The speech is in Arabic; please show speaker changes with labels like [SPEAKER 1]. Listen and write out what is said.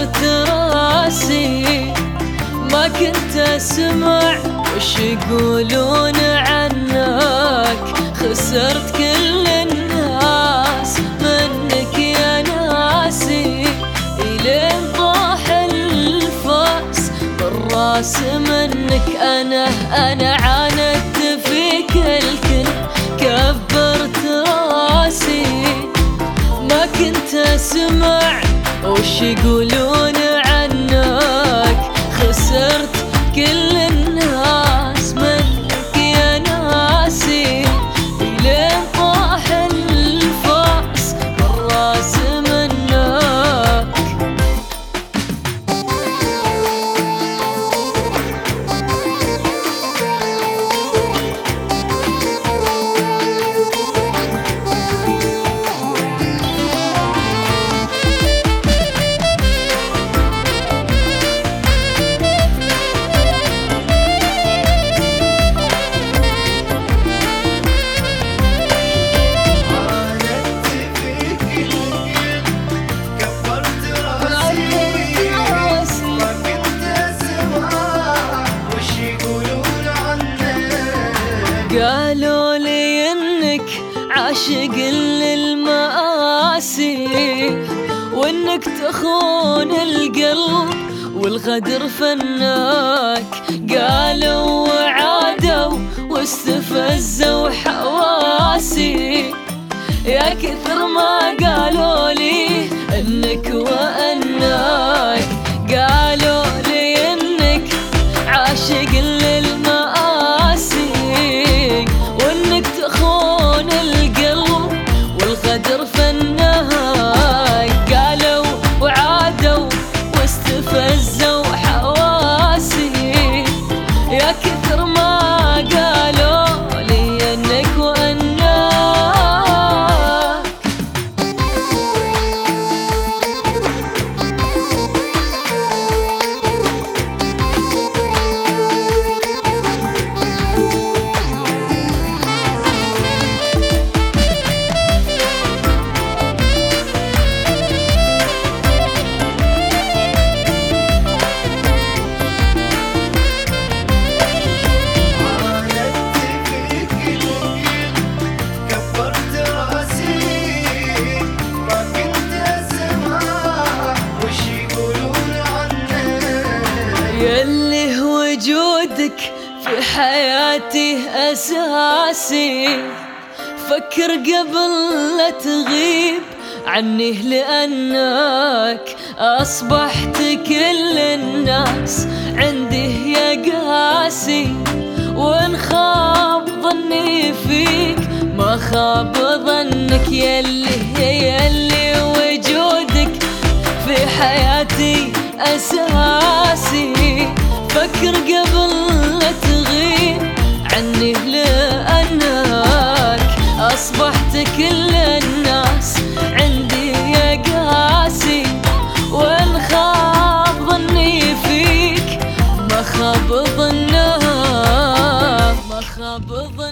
[SPEAKER 1] كبرت راسي ما كنت أسمع وش يقولون عنك. خسرت كل الناس منك يا ناسي. إلين طاح الفأس بالرأس منك. أنا أنا عاندت فيك الكل كبرت راسي. ما كنت أسمع وش يقولون عنك؟ خسرت كل انك عاشق للمآسي وإنك تخون القلب والغدر فناك. قالوا وعادوا واستفزوا حواسي يا كثر ما قالوا لي إنك وانك يلي وجودك في حياتي أساسي. فكر قبل لا تغيب عني لأنك أصبحت كل الناس عندي يا قاسي. وإن خاب
[SPEAKER 2] ظني فيك ما خاب ظنك. يلي
[SPEAKER 1] يلي وجودك في حياتي أساسي. فكر قبل لا تغيب عني لأنك أصبحت كل الناس عندي يا قاسي وإن خاب ظني فيك ما خاب ظنها ما خاب ظنها